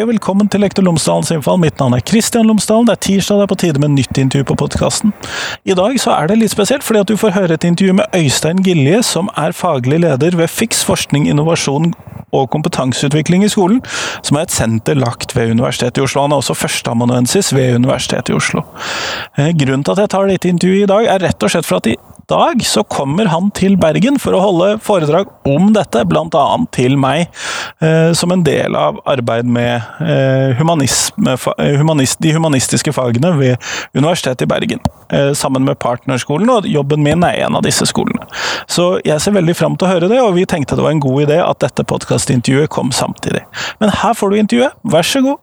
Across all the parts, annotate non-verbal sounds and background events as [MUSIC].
Hei og velkommen til Lektor Lomsdalens innfall. Mitt navn er Kristian Lomsdalen. Det er tirsdag, det er på tide med nytt intervju på podkasten. I dag så er det litt spesielt, fordi at du får høre et intervju med Øystein Gilje, som er faglig leder ved Fiks forskning, innovasjon og kompetanseutvikling i skolen, som er et senter lagt ved Universitetet i Oslo. Han er også førsteamanuensis ved Universitetet i Oslo. Eh, grunnen til at jeg tar dette intervjuet i dag, er rett og slett for at i dag så kommer han til Bergen for å holde foredrag om dette, bl.a. til meg, eh, som en del av arbeid med eh, eh, humanist, de humanistiske fagene ved Universitetet i Bergen. Sammen med partnerskolen, og jobben min er en av disse skolene. Så jeg ser veldig fram til å høre det, og vi tenkte det var en god idé at dette podkastintervjuet kom samtidig. Men her får du intervjuet, vær så god!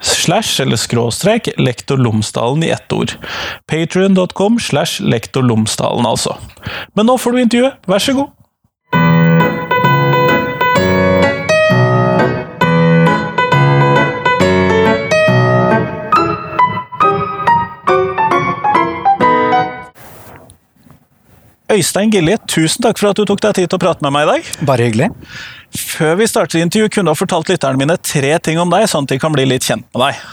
slash eller skråstrek lektor Lomsdalen i ett ord. Patrion.com slash lektor Lomsdalen, altså. Men nå får du intervjuet, vær så god! Øystein Gilje, tusen takk for at du tok deg tid til å prate med meg i dag. Bare hyggelig. Før vi starter intervjuet, kunne du ha fortalt lytterne mine tre ting om deg, sånn at de kan bli litt kjent med deg.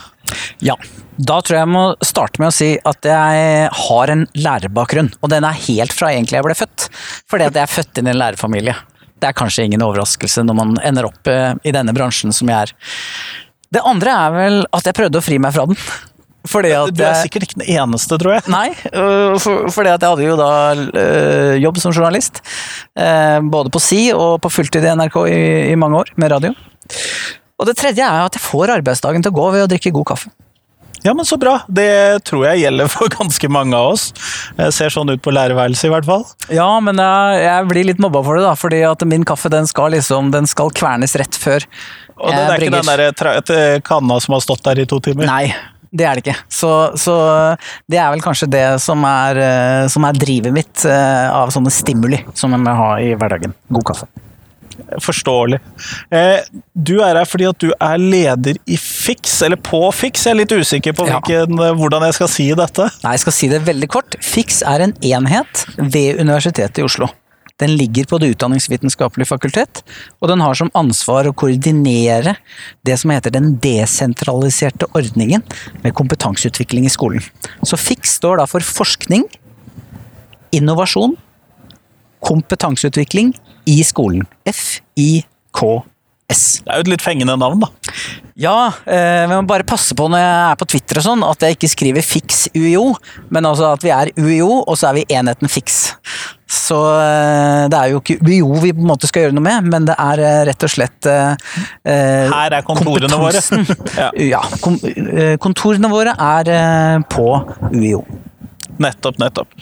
Ja. Da tror jeg jeg må starte med å si at jeg har en lærerbakgrunn. Og den er helt fra egentlig jeg ble født. Fordi at jeg er født inn i en lærerfamilie. Det er kanskje ingen overraskelse når man ender opp eh, i denne bransjen som jeg er. Det andre er vel at jeg prøvde å fri meg fra den. Fordi at du er sikkert ikke den eneste, tror jeg. Nei, øh, for, fordi at jeg hadde jo da øh, jobb som journalist. Øh, både på Si og på fulltid i NRK i, i mange år, med radio. Og det tredje er at jeg får arbeidsdagen til å gå ved å drikke god kaffe. Ja, men så bra. Det tror jeg gjelder for ganske mange av oss. Jeg ser sånn ut på lærerværelset, i hvert fall. Ja, men jeg, jeg, blir litt mobba for det, da. Fordi at min kaffe den skal liksom, den skal kvernes rett før. Og det, det er ikke den der kanna som har stått der i to timer? Nei, det er det ikke. Så, så, det er vel kanskje det som er, eh, som er drivet mitt eh, av sånne stimuli som jeg må ha i hverdagen. God kaffe. Forståelig. Eh, du er her fordi at du er leder i Fiks, eller på Fiks. Jeg er litt usikker på hvilken, hvordan jeg skal si dette. Nei, jeg skal si det veldig kort. Fiks er en enhet ved Universitetet i Oslo. Den ligger på Det utdanningsvitenskapelige fakultet, og den har som ansvar å koordinere det som heter den desentraliserte ordningen med kompetanseutvikling i skolen. Så FIX står da for forskning, innovasjon, kompetanseutvikling i skolen. F-I-K-S. Det er jo et litt fengende navn, da. Ja, eh, vi må bare passe på når jeg er på Twitter og sånn, at jeg ikke skriver fiks UiO, men altså at vi er UiO, og så er vi enheten FIX. Så eh, det er jo ikke UiO vi på en måte skal gjøre noe med, men det er eh, rett og slett Her er kontorene våre. [LAUGHS] ja. ja. Kontorene våre er på UiO. Nettopp, nettopp.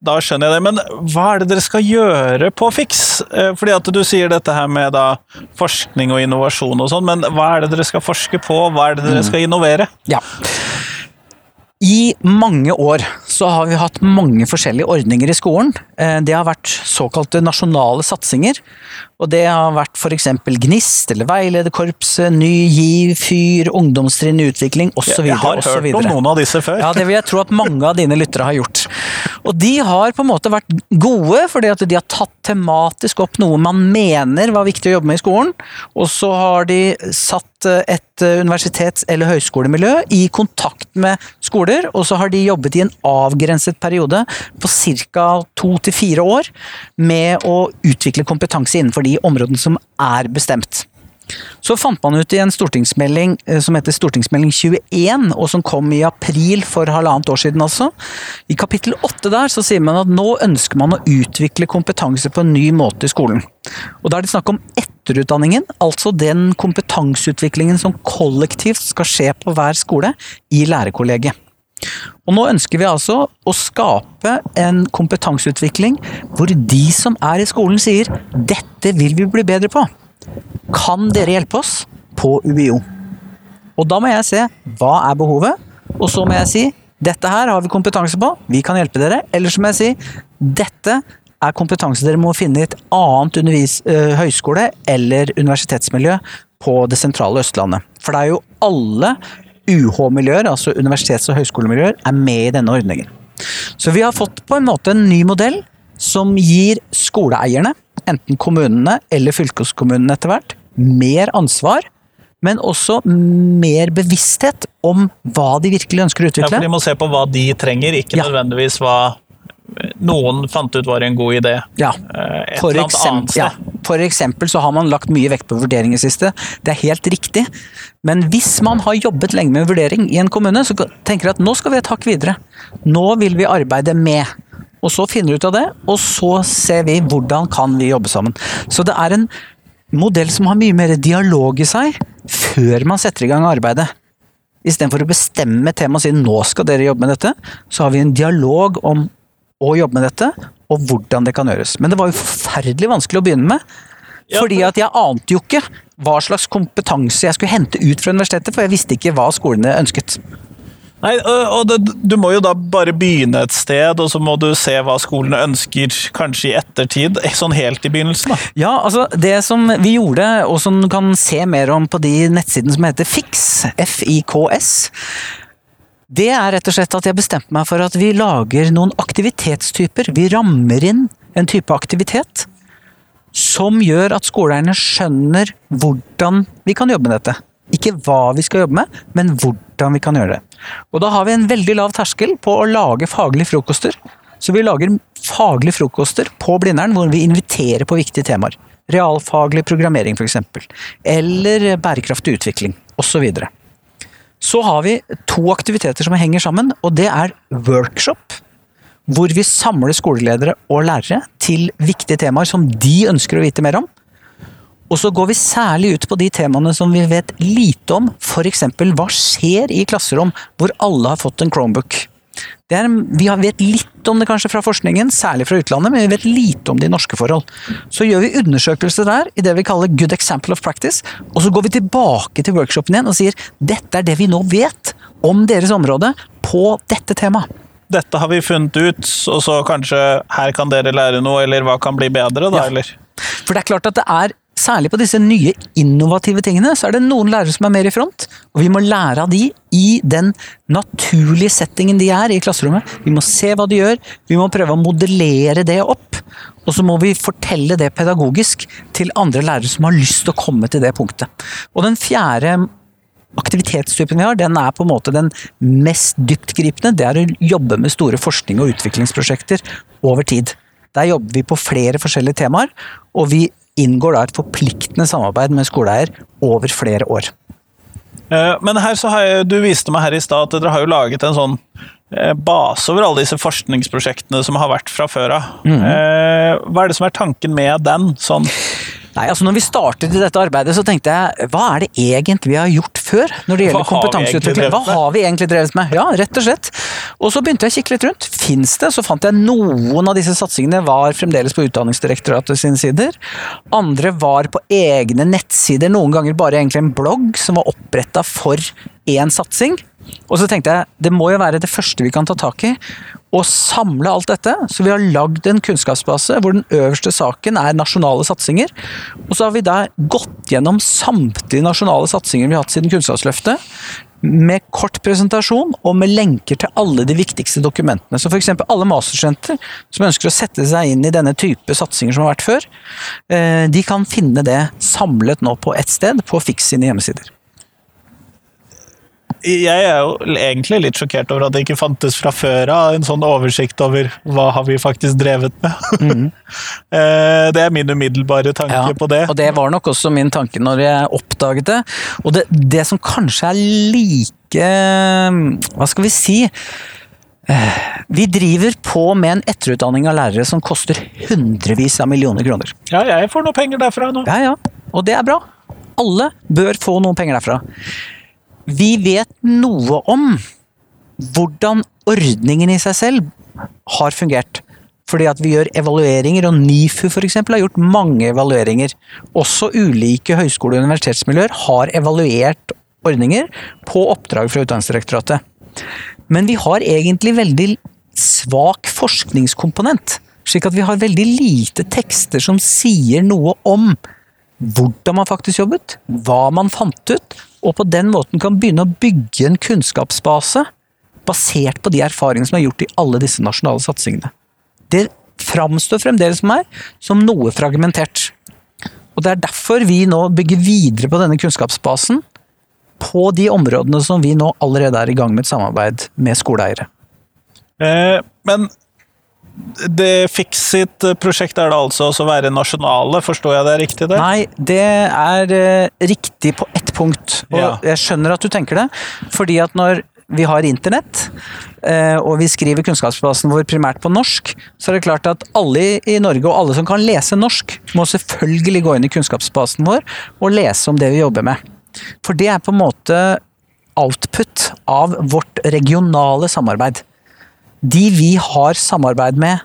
Da skjønner jeg det, men hva er det dere skal gjøre på Fiks? Fordi at du sier dette her med da forskning og innovasjon og sånn, men hva er det dere skal forske på? Hva er det dere skal innovere? Ja. I mange år så har vi hatt mange forskjellige ordninger i skolen. Det har vært såkalte nasjonale satsinger. Og det har vært f.eks. Gnist eller Veilederkorpset, Ny GIV, Fyr, Ungdomstrinn i utvikling osv. Jeg har hørt om noen av disse før. Ja, Det vil jeg tro at mange av dine lyttere har gjort. Og de har på en måte vært gode, fordi at de har tatt tematisk opp noe man mener var viktig å jobbe med i skolen, og så har de satt eh, et eh, universitets- eller høyskolemiljø i kontakt med skoler, og så har de jobbet i en avgrenset periode på ca. to til fire år med å utvikle kompetanse innenfor de de områdene som er bestemt. Så fant man ut i en stortingsmelding eh, som heter Stortingsmelding 21, og som kom i april for halvannet år siden altså. I kapittel 8 der så sier man at nå ønsker man å utvikle kompetanse på en ny måte i skolen. Og da er det snakk om etterutdanningen, altså den kompetanseutviklingen som kollektivt skal skje på hver skole i lærerkollegiet. Og nå ønsker vi altså å skape en kompetanseutvikling hvor de som er i skolen sier 'dette vil vi bli bedre på'. Kan dere hjelpe oss på UiO? Og da må jeg se hva er behovet, og så må jeg si dette her har vi kompetanse på, vi kan hjelpe dere. Eller så må jeg si dette er kompetanse dere må finne i et annet undervis, øh, høyskole eller universitetsmiljø på det sentrale Østlandet. For det er jo alle UH-miljøer, altså universitets- og høyskolemiljøer, er med i denne ordningen. Så vi har fått på en måte en ny modell som gir skoleeierne, enten kommunene eller fylkeskommunene etter hvert, mer ansvar, men også mer bevissthet om hva de virkelig ønsker å utvikle. Ja, for de må se på hva de trenger, ikke Ja. nødvendigvis hva noen fant ut var en god idé. Ja. Eh, For eksempel, ja, for eksempel så har man lagt mye vekt på vurdering i siste. Det er helt riktig. Men hvis man har jobbet lenge med vurdering i en kommune, så tenker jeg at nå skal vi et hakk videre. Nå vil vi arbeide med. Og så finner vi ut av det, og så ser vi hvordan kan vi jobbe sammen. Så det er en modell som har mye mer dialog i seg før man setter i gang arbeidet. Istedenfor å bestemme temaet og si nå skal dere jobbe med dette, så har vi en dialog om å jobbe med dette, og hvordan det kan gjøres. Men det var jo forferdelig vanskelig å begynne med. Fordi at jeg ante jo ikke hva slags kompetanse jeg skulle hente ut fra universitetet, for jeg visste ikke hva skolene ønsket. Nei, og det, Du må jo da bare begynne et sted, og så må du se hva skolene ønsker, kanskje i ettertid. [LAUGHS] Sånn helt i begynnelsen, da. Ja, altså Det som vi gjorde, og som du kan se mer om på de nettsidene som heter FIX, F-I-K-S, det er rett og slett at jeg bestemte meg for at vi lager noen aktivitetstyper. Vi rammer inn en type aktivitet som gjør at skoleeierne skjønner hvordan vi kan jobbe med dette. Ikke hva vi skal jobbe med, men hvordan vi kan gjøre det. Og da har vi en veldig lav terskel på å lage faglige frokoster. Så vi lager faglige frokoster på Blindern hvor vi inviterer på viktige temaer. Realfaglig programmering f.eks. Eller bærekraftig utvikling osv. Så har vi to aktiviteter som henger sammen, og det er workshop. Hvor vi samler skoleledere og lærere til viktige temaer som de ønsker å vite mer om. Og så går vi særlig ut på de temaene som vi vet lite om, f.eks. hva skjer i klasserom hvor alle har fått en Chromebook. Er, vi vet litt om det kanskje fra forskningen, særlig fra utlandet, men vi vet lite om de norske forhold. Så gjør vi undersøkelser der i det vi kaller good example of practice, og så går vi tilbake til workshopen igjen og sier dette er det vi nå vet om deres område på dette temaet. Dette har vi funnet ut, og så kanskje her kan dere lære noe, eller hva kan bli bedre, da, Ja. eller? For det er klart at det er, særlig på disse nye innovative tingene, så er det noen lærere som er mer i front, og vi må lære av de i den naturlige settingen de er i klasserommet. Vi må se hva de gjør, vi må prøve å modellere det opp, og så må vi fortelle det pedagogisk til andre lærere som har lyst til å komme til det punktet. Og den fjerde aktivitetstypen vi har, den er på en måte den mest dyptgripende. Det er å jobbe med store forskning- og utviklingsprosjekter over tid. Der jobber vi på flere forskjellige temaer, og vi inngår da et forpliktende samarbeid med skoleeier over flere år. Eh, Men her så har jeg, du viste meg her i stad at dere har jo laget en sånn eh, base over alle disse forskningsprosjektene som har vært fra før av. Eh, Hva er det som er tanken med den? Sånn, Nei, altså når vi startet i dette arbeidet, så tenkte jeg hva er det egentlig vi har gjort før når det gjelder kompetanseutvikling? Hva har vi egentlig drevet med? Ja, rett og slett. Og så begynte jeg å kikke litt rundt. Fins det? Så fant jeg noen av disse satsingene var fremdeles på Utdanningsdirektoratet sine sider. Andre var på egne nettsider, noen ganger bare egentlig en blogg som var oppretta for én satsing. Og så tenkte jeg det må jo være det første vi kan ta tak i. Å samle alt dette. Så vi har lagd en kunnskapsbase hvor den øverste saken er nasjonale satsinger. Og så har vi da gått gjennom samtlige nasjonale satsinger vi har hatt siden Kunnskapsløftet. Med kort presentasjon og med lenker til alle de viktigste dokumentene. Så f.eks. alle masterstudenter som ønsker å sette seg inn i denne type satsinger som har vært før, eh, de kan finne det samlet nå på ett sted på Fix sine hjemmesider. Jeg er jo egentlig litt sjokkert over at det ikke fantes fra før av en sånn oversikt over hva har vi faktisk drevet med. Mm. [LAUGHS] det er min umiddelbare tanke Ja, på det. Og det var nok også min tanke når jeg oppdaget det. Og det, det som kanskje er like Hva skal vi si? Eh, Vi driver på med en etterutdanning av lærere som koster hundrevis av millioner kroner. Ja, jeg får noe penger derfra nå. Ja, ja. Og det er bra. Alle bør få noen penger derfra. Vi vet noe om hvordan ordningen i seg selv har fungert. Fordi at vi gjør evalueringer, og NIFU eksempel har gjort mange evalueringer. Også ulike høyskole- og universitetsmiljøer har evaluert ordninger på oppdrag fra Utdanningsdirektoratet. Men vi har egentlig veldig svak forskningskomponent. Slik at vi har veldig lite tekster som sier noe om hvordan man faktisk jobbet, hva man fant ut, og på den måten kan begynne å bygge en kunnskapsbase basert på de erfaringene som er gjort i alle disse nasjonale satsingene. Det framstår fremdeles for meg som noe fragmentert. Og Det er derfor vi nå bygger videre på denne kunnskapsbasen på de områdene som vi nå allerede er i gang med et samarbeid med skoleeiere. Eh, men det Fixit prosjekt er det altså å være nasjonale, forstår jeg det er riktig? det? Nei, det er eh, riktig på ett punkt. Og Ja. jeg skjønner at du tenker det. Fordi at når vi har internett, eh, og vi skriver kunnskapsbasen vår primært på norsk, så er det klart at alle i- i Norge, og alle som kan lese norsk, må selvfølgelig gå inn i kunnskapsbasen vår og lese om det vi jobber med. For det er på en måte output av vårt regionale samarbeid. De vi har samarbeid med,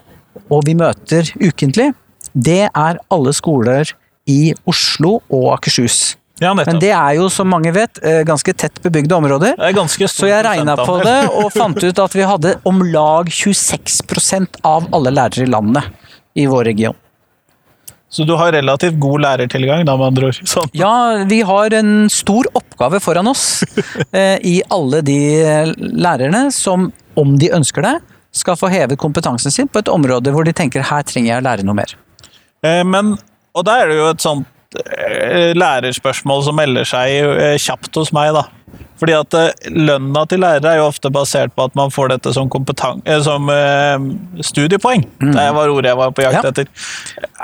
og vi møter ukentlig, det er alle skoler i Oslo og Akershus. Ja, Men det er jo, som mange vet, eh, ganske tett bebygde områder. Er Så jeg regna på det og fant ut at vi hadde om lag 26% av alle lærere i landet i vår region. Så du har relativt god lærertilgang, da, med andre ord? [LAUGHS] Sånn. Ja, vi har en stor oppgave foran oss [LAUGHS] eh, i alle de lærerne som, om de ønsker det, skal få hevet kompetansen sin på et område hvor de tenker her trenger jeg å lære noe mer. Eh, Men, og da er det jo et sånt eh, lærerspørsmål som melder seg eh, kjapt hos meg, da. Fordi at eh, lønna til lærere er jo ofte basert på at man får dette som, eh, som studiepoeng. studiepoeng. Det var ordet jeg var på jakt Ja. etter.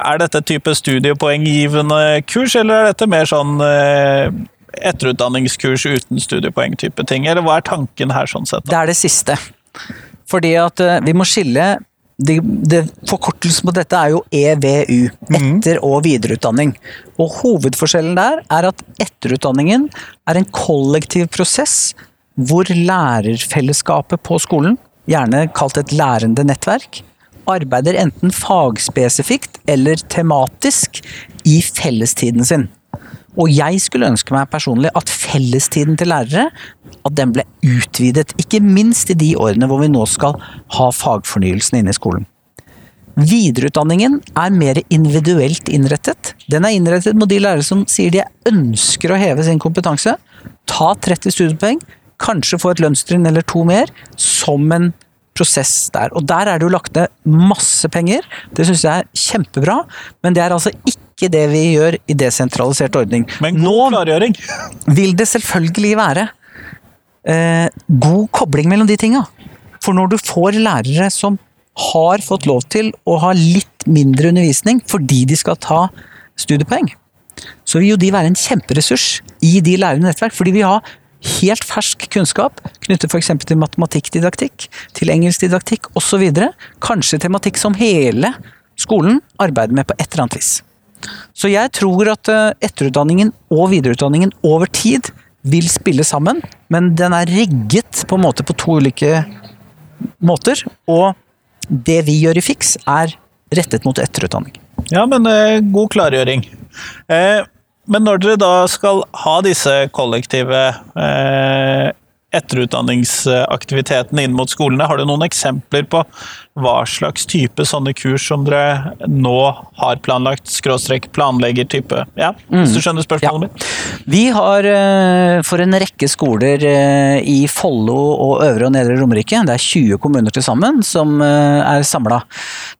Er dette type studiepoenggivende kurs, eller er dette mer sånn eh, etterutdanningskurs uten studiepoeng-type ting? Eller hva er tanken her, sånn sett? Det er det siste. Fordi at eh, vi må skille det, det, Forkortelsen på dette er jo EVU. Etter- og videreutdanning. Og hovedforskjellen der er at etterutdanningen er en kollektiv prosess hvor lærerfellesskapet på skolen, gjerne kalt et lærende nettverk, arbeider enten fagspesifikt eller tematisk i fellestiden sin. Og jeg skulle ønske meg personlig at fellestiden til lærere at den ble utvidet. Ikke minst i de årene hvor vi nå skal ha fagfornyelsen inne i skolen. Videreutdanningen er mer individuelt innrettet. Den er innrettet mot de lærere som sier de ønsker å heve sin kompetanse. Ta 30 studiepoeng, kanskje få et lønnstrinn eller to mer, som en prosess der. Og der er det jo lagt ned masse penger. Det syns jeg er kjempebra, men det er altså ikke det vi gjør i desentralisert ordning. Men Nå klargjøring. vil det selvfølgelig være eh, god kobling mellom de tinga. For når du får lærere som har fått lov til å ha litt mindre undervisning fordi de skal ta studiepoeng, så vil jo de være en kjemperessurs i de lærende nettverk. Fordi vi har helt fersk kunnskap knyttet f.eks. til matematikkdidaktikk, til engelskdidaktikk osv. Kanskje tematikk som hele skolen arbeider med på et eller annet vis. Så jeg tror at eh, etterutdanningen og videreutdanningen over tid vil spille sammen, men den er rigget på en måte på to ulike måter. Og det vi gjør i Fiks, er rettet mot etterutdanning. Ja, men eh, god klargjøring. Eh, men når dere da skal ha disse kollektive eh, etterutdanningsaktivitetene inn mot skolene, har du noen eksempler på hva slags type sånne kurs som dere nå har planlagt, skråstrek planlegger type Ja, hvis du skjønner spørsmålet mitt? Vi har eh, for en rekke skoler eh, i Follo og Øvre og Nedre Romerike, det er 20 kommuner til sammen som eh, er samla.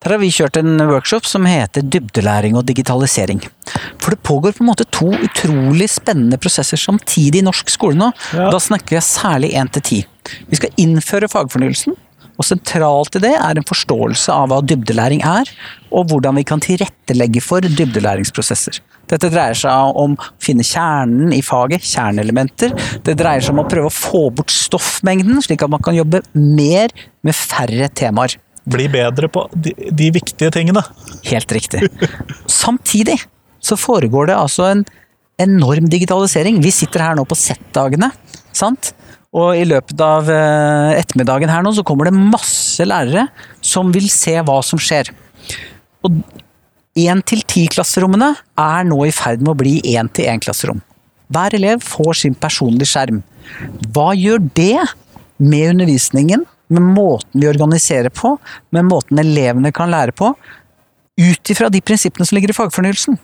Der har vi kjørt en workshop som heter dybdelæring og digitalisering. For det pågår på en måte to utrolig spennende prosesser samtidig i norsk skole nå. Ja. Da snakker jeg særlig én til ti. Vi skal innføre fagfornyelsen. Og sentralt i det er en forståelse av hva dybdelæring er, og hvordan vi kan tilrettelegge for dybdelæringsprosesser. Dette dreier seg om å finne kjernen i faget, kjerneelementer. Det dreier seg om å prøve å få bort stoffmengden, slik at man kan jobbe mer med færre temaer. Bli bedre på de, de viktige tingene. Helt riktig. Samtidig så foregår det altså en enorm digitalisering. Vi sitter her nå på Z-dagene, sant? Og i løpet av eh, ettermiddagen her nå så kommer det masse lærere som vil se hva som skjer. Og 1-10-klasserommene er nå i ferd med å bli 1-1-klasserom. Hver elev får sin personlige skjerm. Hva gjør det med undervisningen, med måten vi organiserer på, med måten elevene kan lære på, ut ifra de prinsippene som ligger i fagfornyelsen?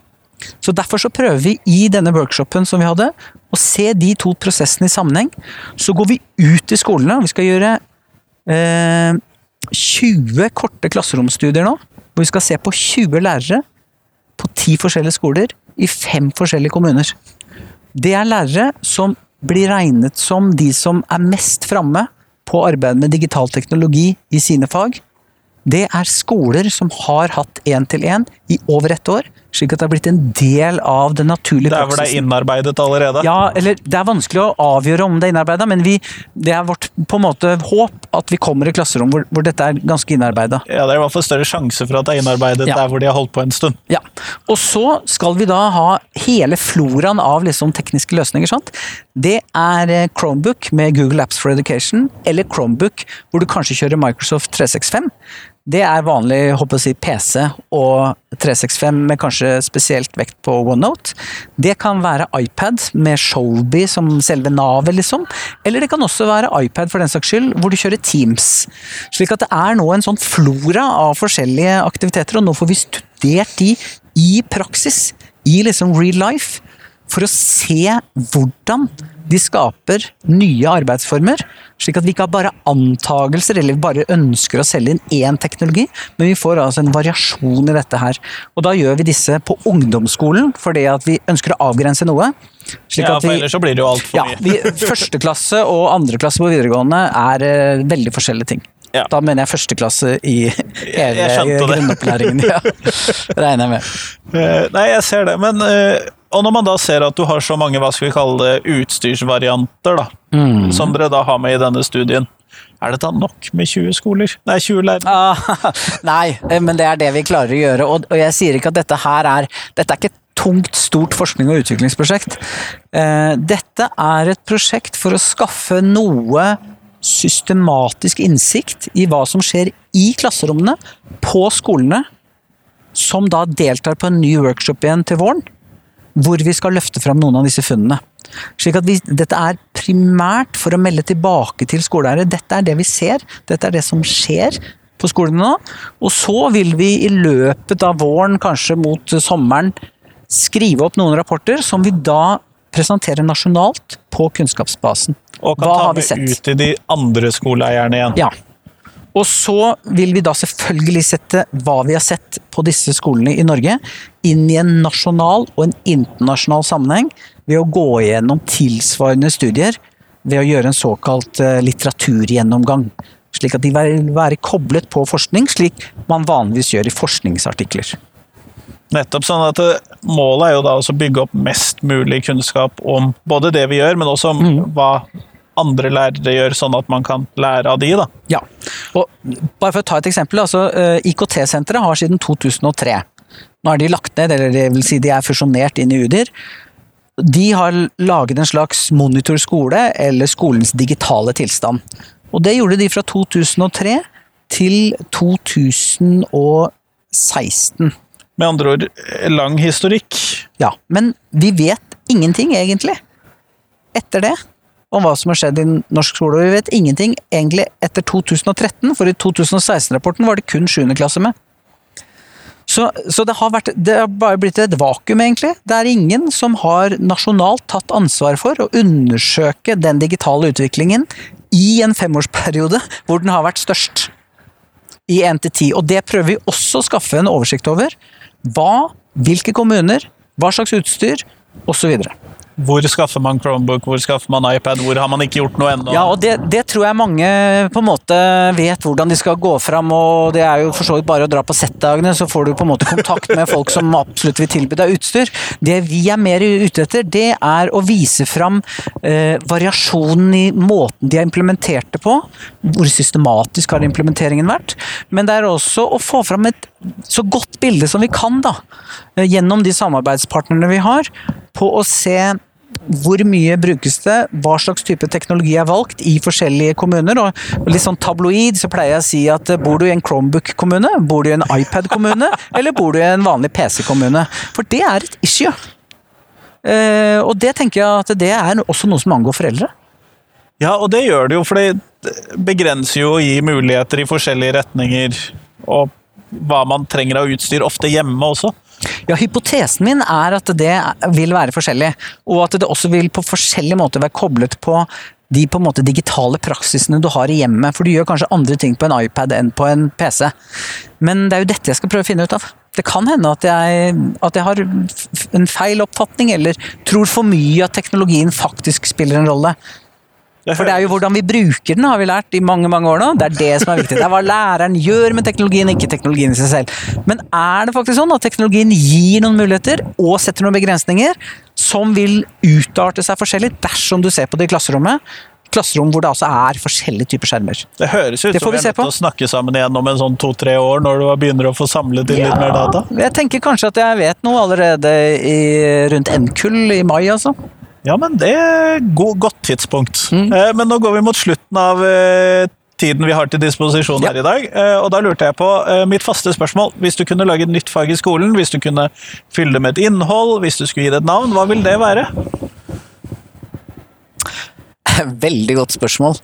Så Derfor så prøver vi i denne workshopen som vi hadde, å se de to prosessene i sammenheng. Så går vi ut i skolene, vi skal gjøre eh, 20 korte klasseromstudier nå. Hvor vi skal se på 20 lærere på 10 forskjellige skoler i fem forskjellige kommuner. Det er lærere som blir regnet som de som er mest framme på arbeid med digital teknologi i sine fag. Det er skoler som har hatt én-til-én i over ett år, slik at det har blitt en del av den naturlige praksisen. Der hvor det er innarbeidet allerede. Ja, eller det er vanskelig å avgjøre om det er innarbeida, men vi, det er vårt på en måte håp at vi kommer i klasserom hvor, hvor dette er ganske innarbeida. Ja, Det er i hvert fall større sjanse for at det er innarbeidet Ja. der hvor de har holdt på en stund. Ja. Og så skal vi da ha hele floraen av liksom tekniske løsninger. Sant? Det er eh, Chromebook med Google Apps for Education, eller Chromebook hvor du kanskje kjører Microsoft 365. Det er vanlig håper jeg PC og 365 med kanskje spesielt vekt på OneNote. Det kan være iPad med Sholby som selve navet, liksom. Eller det kan også være iPad for den saks skyld, hvor du kjører Teams. Slik at det er nå en sånn flora av forskjellige aktiviteter, og nå får vi studert de i praksis. I liksom real life. For å se hvordan de skaper nye arbeidsformer. Slik at vi ikke har bare antagelser eller bare ønsker å selge inn én teknologi, men vi får altså en variasjon i dette her. Og da gjør vi disse på ungdomsskolen fordi at vi ønsker å avgrense noe. Ja, for vi, ellers så blir det jo altfor ja, mye. vi, første klasse og andre klasse på videregående er eh, veldig forskjellige ting. Ja. Da mener jeg første klasse i hele grunnopplæringen. Ja. [LAUGHS] Regner jeg med. Eh, Nei, jeg ser det, men eh, Og når man da ser at du har så mange hva skal vi kalle det, utstyrsvarianter, da, Mm. som dere da har med i denne studien, er det da nok med 20 skoler? Nei, 20 lærere? Ah, [LAUGHS] nei, eh, men det er det vi klarer å gjøre. Og, og jeg sier ikke at dette her er Dette er ikke et tungt, stort forskning- og utviklingsprosjekt. Eh, dette er et prosjekt for å skaffe noe systematisk innsikt i hva som skjer i klasserommene, på skolene, som da deltar på en ny workshop igjen til våren, hvor vi skal løfte fram noen av disse funnene. Slik at vi, Dette er primært for å melde tilbake til skoleeiere. Dette er det vi ser, dette er det som skjer på skolene nå. Og så vil vi i løpet av våren, kanskje mot sommeren, skrive opp noen rapporter som vi da presenterer nasjonalt på kunnskapsbasen. Og kan Hva ta med ut til de andre skoleeierne igjen. Ja. Og så vil vi da selvfølgelig sette hva vi har sett på disse skolene i Norge, inn i en nasjonal og en internasjonal sammenheng ved å gå gjennom tilsvarende studier ved å gjøre en såkalt eh, litteraturgjennomgang. Slik at de vil være koblet på forskning, slik man vanligvis gjør i forskningsartikler. Nettopp sånn at eh, Målet er jo da å bygge opp mest mulig kunnskap om både det vi gjør, men også om Mm. hva andre lærere gjør, sånn at man kan lære av de. da. Ja, og bare for å ta et eksempel, altså eh, IKT-senteret har siden 2003. Nå er de lagt ned, eller det vil si de er fusjonert inn i UDIR. De har laget en slags monitorskole, eller skolens digitale tilstand. Og det gjorde de fra 2003 til 2016. Med andre ord, lang historikk. Ja, men vi vet ingenting egentlig. Etter det. Om hva som har skjedd i norsk skole. Og vi vet ingenting egentlig etter 2013, for i 2016-rapporten var det kun 7. klasse med. Så, så det, har vært, det har bare blitt et vakuum, egentlig. Det er ingen som har nasjonalt tatt ansvar for å undersøke den digitale utviklingen i en femårsperiode hvor den har vært størst. I 1-10. Og det prøver vi også å skaffe en oversikt over. Hva, hvilke kommuner, hva slags utstyr, osv. Hvor skaffer man Chromebook, hvor skaffer man iPad, hvor har man ikke gjort noe ennå? Ja, og det, det, tror jeg mange på en måte vet hvordan de skal gå fram, og det er jo for så vidt bare å dra på Z-dagene, så får du på en måte kontakt med folk som absolutt vil tilby deg utstyr. Det vi er mer ute etter, det er å vise fram eh, variasjonen i måten de har implementert det på. Hvor systematisk har implementeringen vært? Men det er også å få fram et så godt bilde som vi kan, da. Gjennom de samarbeidspartnerne vi har, på å se hvor mye brukes det, hva slags type teknologi er valgt i forskjellige kommuner. og Litt sånn tabloid så pleier jeg å si at eh, bor du i en Chromebook-kommune, bor du i en iPad-kommune, [LAUGHS] eller bor du i en vanlig PC-kommune? For det er et issue. Uh, og det tenker jeg at det er også noe som angår foreldre. Ja, og det gjør det jo, for det begrenser jo å gi muligheter i forskjellige retninger. Og hva man trenger av utstyr, ofte hjemme også. Ja, Hypotesen min er at det vil være forskjellig, og at det også vil på forskjellige måter være koblet på de på en måte digitale praksisene du har i hjemmet. For du gjør kanskje andre ting på en iPad enn på en PC. Men det er jo dette jeg skal prøve å finne ut av. Det kan hende at jeg, at jeg har en feil oppfatning, eller tror for mye at teknologien faktisk spiller en rolle. For det er jo hvordan vi bruker den, har vi lært i mange mange år nå. Det er det som er viktig. Det er hva læreren gjør med teknologien, ikke teknologien i seg selv. Men er det faktisk sånn at teknologien gir noen muligheter og setter noen begrensninger som vil utarte seg forskjellig dersom du ser på det i klasserommet? klasserom hvor det altså er forskjellige typer skjermer. Det høres ut det som vi er nødt til å snakke sammen igjen om en sånn to-tre år, når du begynner å få samlet inn ja, litt mer data. Jeg tenker kanskje at jeg vet noe allerede i, rundt N-kull i mai, altså. Ja, men det er et godt tidspunkt. Mm. Eh, men nå går vi mot slutten av eh, tiden vi har til disposisjon ja. her i dag. Eh, og da lurte jeg på mitt faste spørsmål. Hvis du kunne lage et nytt fag i skolen, hvis du kunne fylle det med et innhold, hvis du skulle gi det et navn, hva vil det være? [LAUGHS] Veldig godt spørsmål.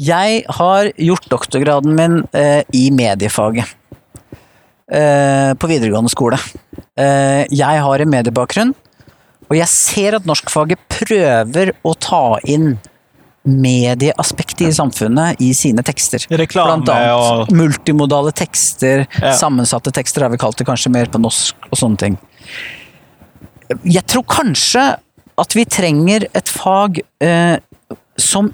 Jeg har gjort doktorgraden min eh, i mediefaget. Eh, på videregående skole. Eh, jeg har en mediebakgrunn. Og jeg ser at norskfaget prøver å ta inn medieaspektet i samfunnet i sine tekster. Reklame Blant annet og... multimodale tekster, ja. sammensatte tekster har vi kalt det kanskje mer på norsk, og sånne ting. Jeg tror kanskje at vi trenger et fag eh, som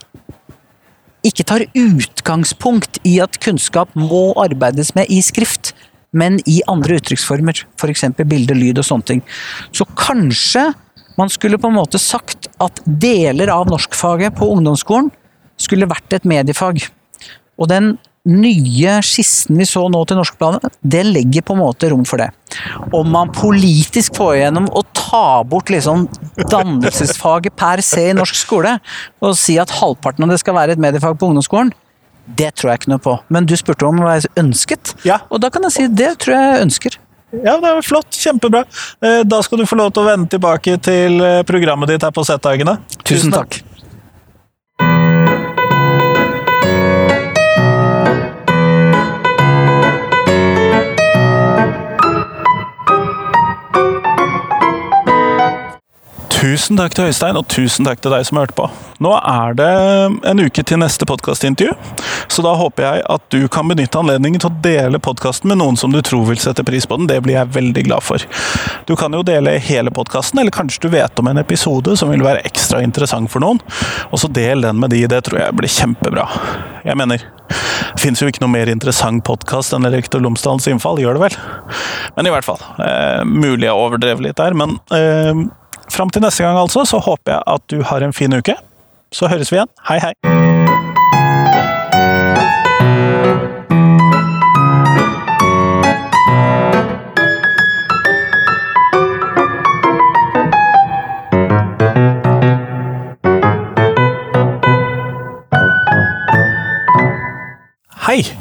ikke tar utgangspunkt i at kunnskap må arbeides med i skrift, men i andre uttrykksformer. F.eks. bilde, lyd og sånne ting. Så kanskje man skulle på en måte sagt at deler av norskfaget på ungdomsskolen skulle vært et mediefag. Og den nye skissen vi så nå til norskplanet, det legger på en måte rom for det. Om man politisk får igjennom å ta bort liksom dannelsesfaget per se i norsk skole, og si at halvparten av det skal være et mediefag på ungdomsskolen, det tror jeg ikke noe på. Men du spurte om hva jeg ønsket, ja. og da kan jeg si det tror jeg ønsker. Ja, det er flott. Kjempebra. Eh, da skal du få lov til å vende tilbake til eh, programmet ditt her på Z-dagene. Tusen takk. Tusen takk til Øystein, og tusen takk til deg som hørte på. Nå er det en uke til neste podkastintervju, så da håper jeg at du kan benytte anledningen til å dele podkasten med noen som du tror vil sette pris på den. Det blir jeg veldig glad for. Du kan jo dele hele podkasten, eller kanskje du vet om en episode som vil være ekstra interessant for noen. Og så del den med de, det tror jeg blir kjempebra. Jeg mener, det fins jo ikke noe mer interessant podkast enn Rektor Lomsdalens innfall, gjør det vel? Men i hvert fall. Eh, mulig jeg overdrev litt der, men eh, Fram til neste gang, altså, så håper jeg at du har en fin uke. Så høres vi igjen. Hei, hei!